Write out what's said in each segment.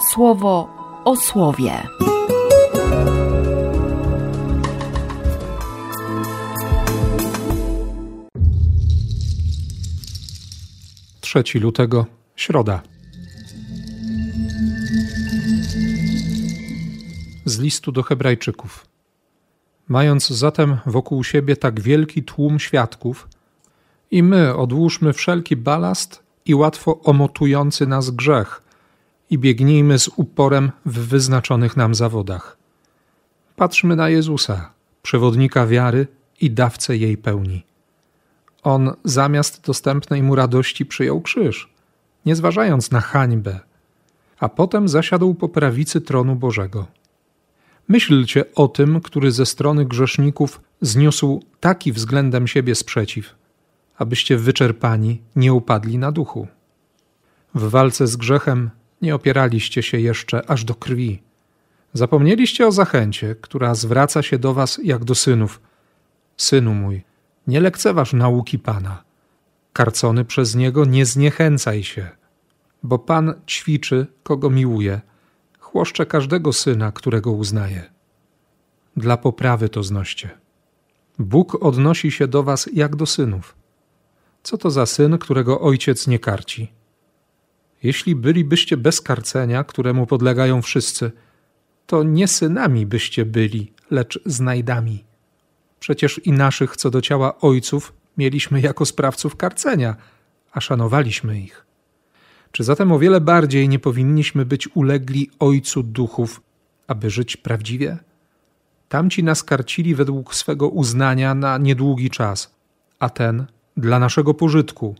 słowo o słowie. 3 lutego, środa. Z listu do Hebrajczyków. Mając zatem wokół siebie tak wielki tłum świadków, i my odłóżmy wszelki balast i łatwo omotujący nas grzech i biegnijmy z uporem w wyznaczonych nam zawodach. Patrzmy na Jezusa, przewodnika wiary i dawcę jej pełni. On zamiast dostępnej mu radości przyjął krzyż, nie zważając na hańbę, a potem zasiadł po prawicy tronu Bożego. Myślcie o tym, który ze strony grzeszników zniósł taki względem siebie sprzeciw, abyście wyczerpani nie upadli na duchu. W walce z grzechem nie opieraliście się jeszcze aż do krwi. Zapomnieliście o zachęcie, która zwraca się do was jak do synów. Synu mój, nie lekceważ nauki Pana. Karcony przez Niego nie zniechęcaj się, bo Pan ćwiczy, kogo miłuje, chłoszcze każdego syna, którego uznaje. Dla poprawy to znoście. Bóg odnosi się do was jak do synów. Co to za syn, którego ojciec nie karci? Jeśli bylibyście bez karcenia, któremu podlegają wszyscy, to nie synami byście byli, lecz znajdami. Przecież i naszych co do ciała ojców mieliśmy jako sprawców karcenia, a szanowaliśmy ich. Czy zatem o wiele bardziej nie powinniśmy być ulegli Ojcu duchów, aby żyć prawdziwie? Tamci nas karcili według swego uznania na niedługi czas, a ten dla naszego pożytku,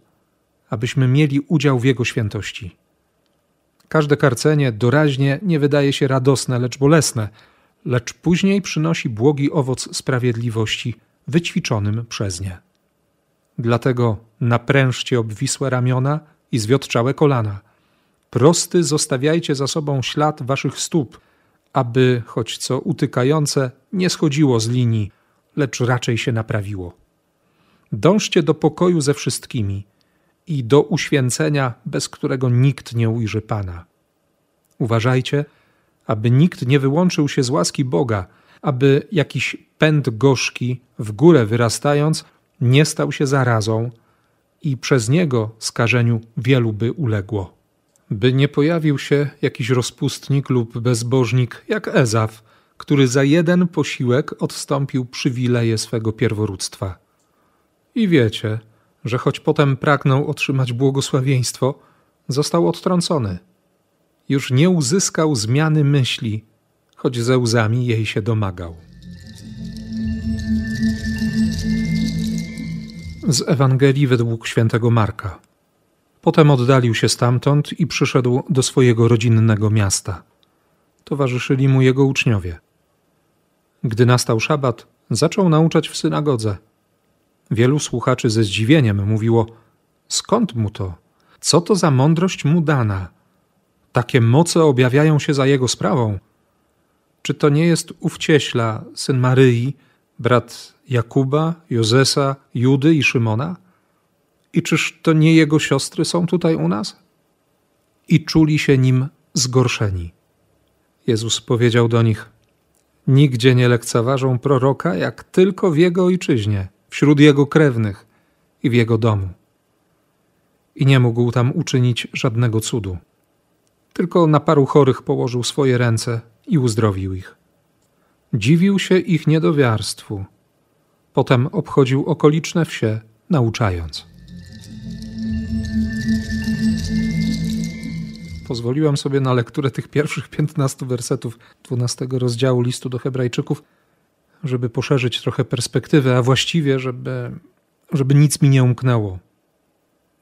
abyśmy mieli udział w Jego świętości. Każde karcenie doraźnie nie wydaje się radosne, lecz bolesne – lecz później przynosi błogi owoc sprawiedliwości wyćwiczonym przez nie. Dlatego naprężcie obwisłe ramiona i zwiotczałe kolana. Prosty zostawiajcie za sobą ślad waszych stóp, aby, choć co utykające, nie schodziło z linii, lecz raczej się naprawiło. Dążcie do pokoju ze wszystkimi i do uświęcenia, bez którego nikt nie ujrzy Pana. Uważajcie, aby nikt nie wyłączył się z łaski Boga, aby jakiś pęd gorzki, w górę wyrastając, nie stał się zarazą i przez niego skażeniu wielu by uległo. By nie pojawił się jakiś rozpustnik lub bezbożnik jak Ezaf, który za jeden posiłek odstąpił przywileje swego pierworództwa. I wiecie, że choć potem pragnął otrzymać błogosławieństwo, został odtrącony – już nie uzyskał zmiany myśli, choć ze łzami jej się domagał. Z Ewangelii według świętego Marka. Potem oddalił się stamtąd i przyszedł do swojego rodzinnego miasta. Towarzyszyli mu jego uczniowie. Gdy nastał szabat, zaczął nauczać w synagodze. Wielu słuchaczy ze zdziwieniem mówiło: Skąd mu to? Co to za mądrość mu dana? takie moce objawiają się za jego sprawą? Czy to nie jest ów cieśla, syn Maryi, brat Jakuba, Jozesa, Judy i Szymona? I czyż to nie jego siostry są tutaj u nas? I czuli się nim zgorszeni. Jezus powiedział do nich: Nigdzie nie lekceważą proroka, jak tylko w jego ojczyźnie, wśród jego krewnych i w jego domu. I nie mógł tam uczynić żadnego cudu tylko na paru chorych położył swoje ręce i uzdrowił ich. Dziwił się ich niedowiarstwu. Potem obchodził okoliczne wsie, nauczając. Pozwoliłem sobie na lekturę tych pierwszych piętnastu wersetów dwunastego rozdziału listu do Hebrajczyków, żeby poszerzyć trochę perspektywę, a właściwie, żeby, żeby nic mi nie umknęło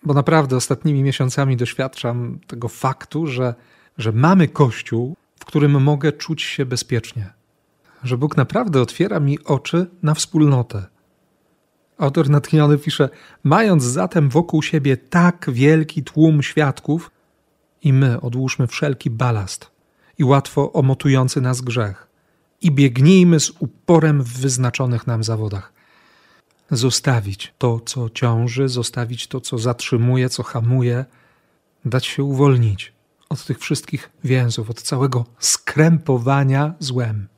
bo naprawdę ostatnimi miesiącami doświadczam tego faktu, że, że mamy Kościół, w którym mogę czuć się bezpiecznie. Że Bóg naprawdę otwiera mi oczy na wspólnotę. Autor natchniony pisze: Mając zatem wokół siebie tak wielki tłum świadków, i my odłóżmy wszelki balast i łatwo omotujący nas grzech, i biegnijmy z uporem w wyznaczonych nam zawodach zostawić to, co ciąży, zostawić to, co zatrzymuje, co hamuje, dać się uwolnić, od tych wszystkich więzów, od całego skrępowania złem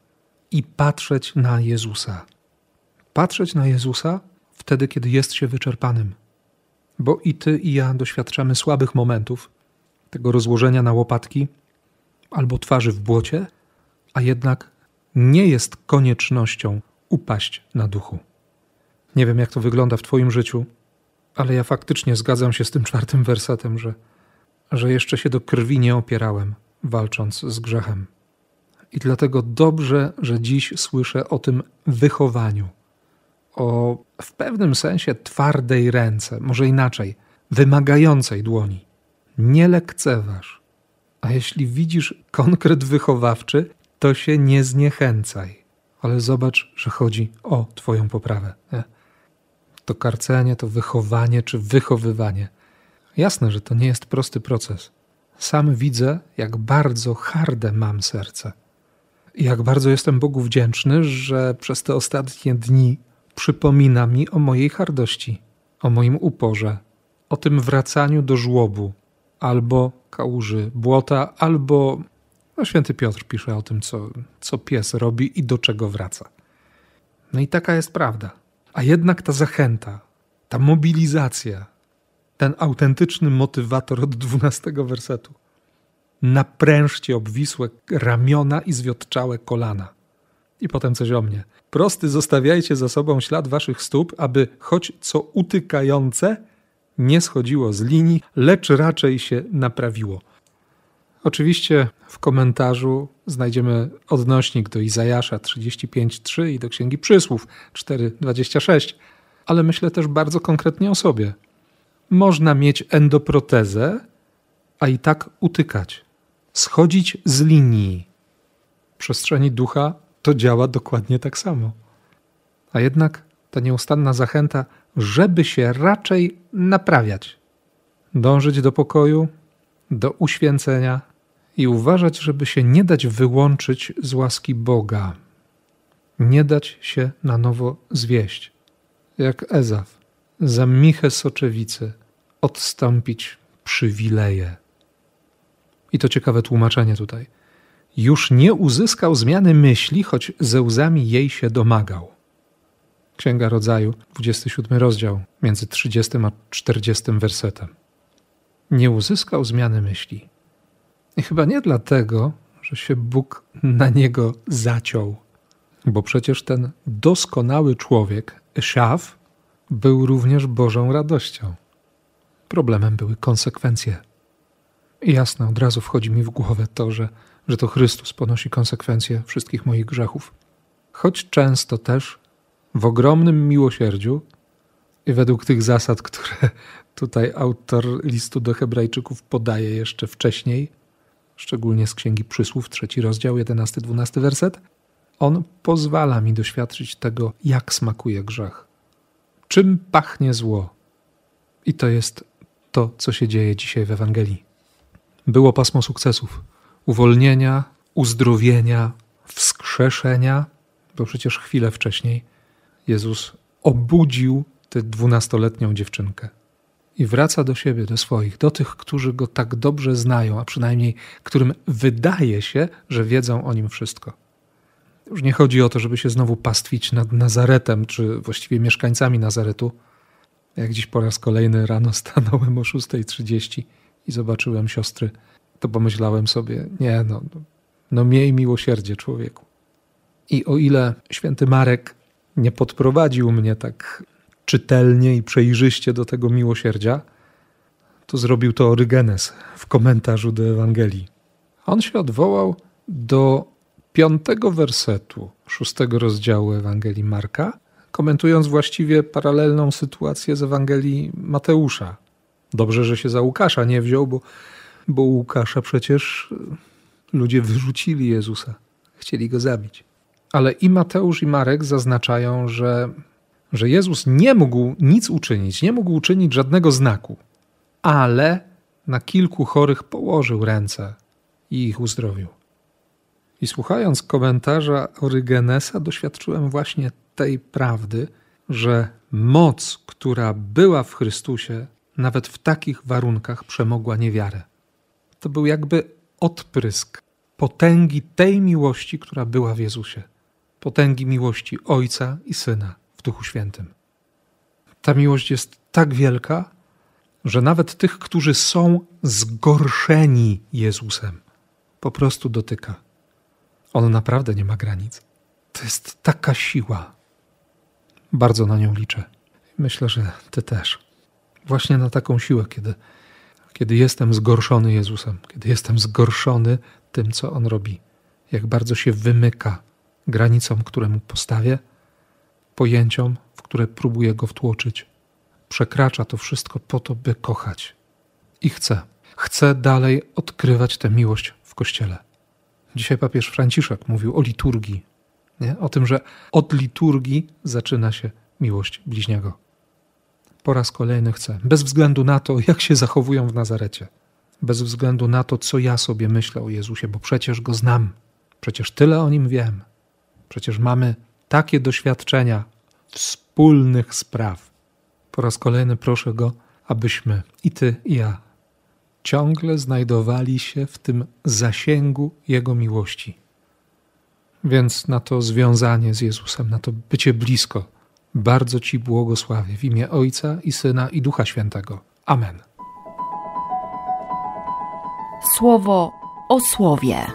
i patrzeć na Jezusa. Patrzeć na Jezusa wtedy, kiedy jest się wyczerpanym. Bo i ty, i ja doświadczamy słabych momentów, tego rozłożenia na łopatki albo twarzy w błocie, a jednak nie jest koniecznością upaść na duchu. Nie wiem, jak to wygląda w Twoim życiu, ale ja faktycznie zgadzam się z tym czwartym wersetem, że, że jeszcze się do krwi nie opierałem, walcząc z grzechem. I dlatego dobrze, że dziś słyszę o tym wychowaniu, o w pewnym sensie twardej ręce, może inaczej, wymagającej dłoni. Nie lekceważ. A jeśli widzisz konkret wychowawczy, to się nie zniechęcaj. Ale zobacz, że chodzi o Twoją poprawę. Nie? To karcenie, to wychowanie czy wychowywanie. Jasne, że to nie jest prosty proces. Sam widzę, jak bardzo harde mam serce. I jak bardzo jestem Bogu wdzięczny, że przez te ostatnie dni przypomina mi o mojej hardości, o moim uporze, o tym wracaniu do żłobu, albo kałuży błota, albo no, święty Piotr pisze o tym, co, co pies robi i do czego wraca. No i taka jest prawda. A jednak ta zachęta, ta mobilizacja, ten autentyczny motywator od dwunastego wersetu. Naprężcie obwisłe ramiona i zwiotczałe kolana. I potem coś o mnie. Prosty zostawiajcie za sobą ślad waszych stóp, aby choć co utykające nie schodziło z linii, lecz raczej się naprawiło. Oczywiście w komentarzu znajdziemy odnośnik do Izajasza 35:3 i do Księgi Przysłów 4:26, ale myślę też bardzo konkretnie o sobie. Można mieć endoprotezę, a i tak utykać, schodzić z linii. W przestrzeni ducha to działa dokładnie tak samo. A jednak ta nieustanna zachęta, żeby się raczej naprawiać, dążyć do pokoju, do uświęcenia i uważać, żeby się nie dać wyłączyć z łaski Boga, nie dać się na nowo zwieść, jak Ezaf, za michę soczewicy odstąpić przywileje. I to ciekawe tłumaczenie tutaj. Już nie uzyskał zmiany myśli, choć ze łzami jej się domagał. Księga Rodzaju, 27 rozdział, między 30 a 40 wersetem nie uzyskał zmiany myśli. I chyba nie dlatego, że się Bóg na niego zaciął, bo przecież ten doskonały człowiek, Szaf, był również Bożą radością. Problemem były konsekwencje. I jasne, od razu wchodzi mi w głowę to, że, że to Chrystus ponosi konsekwencje wszystkich moich grzechów. Choć często też w ogromnym miłosierdziu i według tych zasad, które tutaj autor listu do Hebrajczyków podaje jeszcze wcześniej, szczególnie z Księgi Przysłów, trzeci rozdział, 11-12 werset, on pozwala mi doświadczyć tego, jak smakuje grzech, czym pachnie zło. I to jest to, co się dzieje dzisiaj w Ewangelii. Było pasmo sukcesów, uwolnienia, uzdrowienia, wskrzeszenia, bo przecież chwilę wcześniej Jezus obudził tę dwunastoletnią dziewczynkę i wraca do siebie, do swoich, do tych, którzy go tak dobrze znają, a przynajmniej którym wydaje się, że wiedzą o nim wszystko. Już nie chodzi o to, żeby się znowu pastwić nad Nazaretem, czy właściwie mieszkańcami Nazaretu. Jak dziś po raz kolejny rano stanąłem o 6.30 i zobaczyłem siostry, to pomyślałem sobie, nie no, no miej miłosierdzie człowieku. I o ile święty Marek nie podprowadził mnie tak czytelnie i przejrzyście do tego miłosierdzia, to zrobił to Orygenes w komentarzu do Ewangelii. On się odwołał do piątego wersetu szóstego rozdziału Ewangelii Marka, komentując właściwie paralelną sytuację z Ewangelii Mateusza. Dobrze, że się za Łukasza nie wziął, bo, bo Łukasza przecież ludzie wyrzucili Jezusa, chcieli go zabić. Ale i Mateusz, i Marek zaznaczają, że że Jezus nie mógł nic uczynić, nie mógł uczynić żadnego znaku, ale na kilku chorych położył ręce i ich uzdrowił. I słuchając komentarza Orygenesa, doświadczyłem właśnie tej prawdy, że moc, która była w Chrystusie, nawet w takich warunkach przemogła niewiarę. to był jakby odprysk potęgi tej miłości, która była w Jezusie. Potęgi miłości Ojca i Syna w Duchu Świętym. Ta miłość jest tak wielka, że nawet tych, którzy są zgorszeni Jezusem, po prostu dotyka. On naprawdę nie ma granic. To jest taka siła. Bardzo na nią liczę. Myślę, że Ty też. Właśnie na taką siłę, kiedy, kiedy jestem zgorszony Jezusem, kiedy jestem zgorszony tym, co On robi, jak bardzo się wymyka granicom, które Mu postawię, pojęciom, w które próbuję Go wtłoczyć. Przekracza to wszystko po to, by kochać. I chcę. Chcę dalej odkrywać tę miłość w Kościele. Dzisiaj papież Franciszek mówił o liturgii, nie? o tym, że od liturgii zaczyna się miłość bliźniego. Po raz kolejny chcę, bez względu na to, jak się zachowują w Nazarecie, bez względu na to, co ja sobie myślę o Jezusie, bo przecież go znam, przecież tyle o nim wiem, przecież mamy takie doświadczenia wspólnych spraw. Po raz kolejny proszę go, abyśmy i ty, i ja ciągle znajdowali się w tym zasięgu Jego miłości. Więc na to związanie z Jezusem, na to bycie blisko, bardzo Ci błogosławię w imię Ojca i Syna i Ducha Świętego. Amen. Słowo o słowie.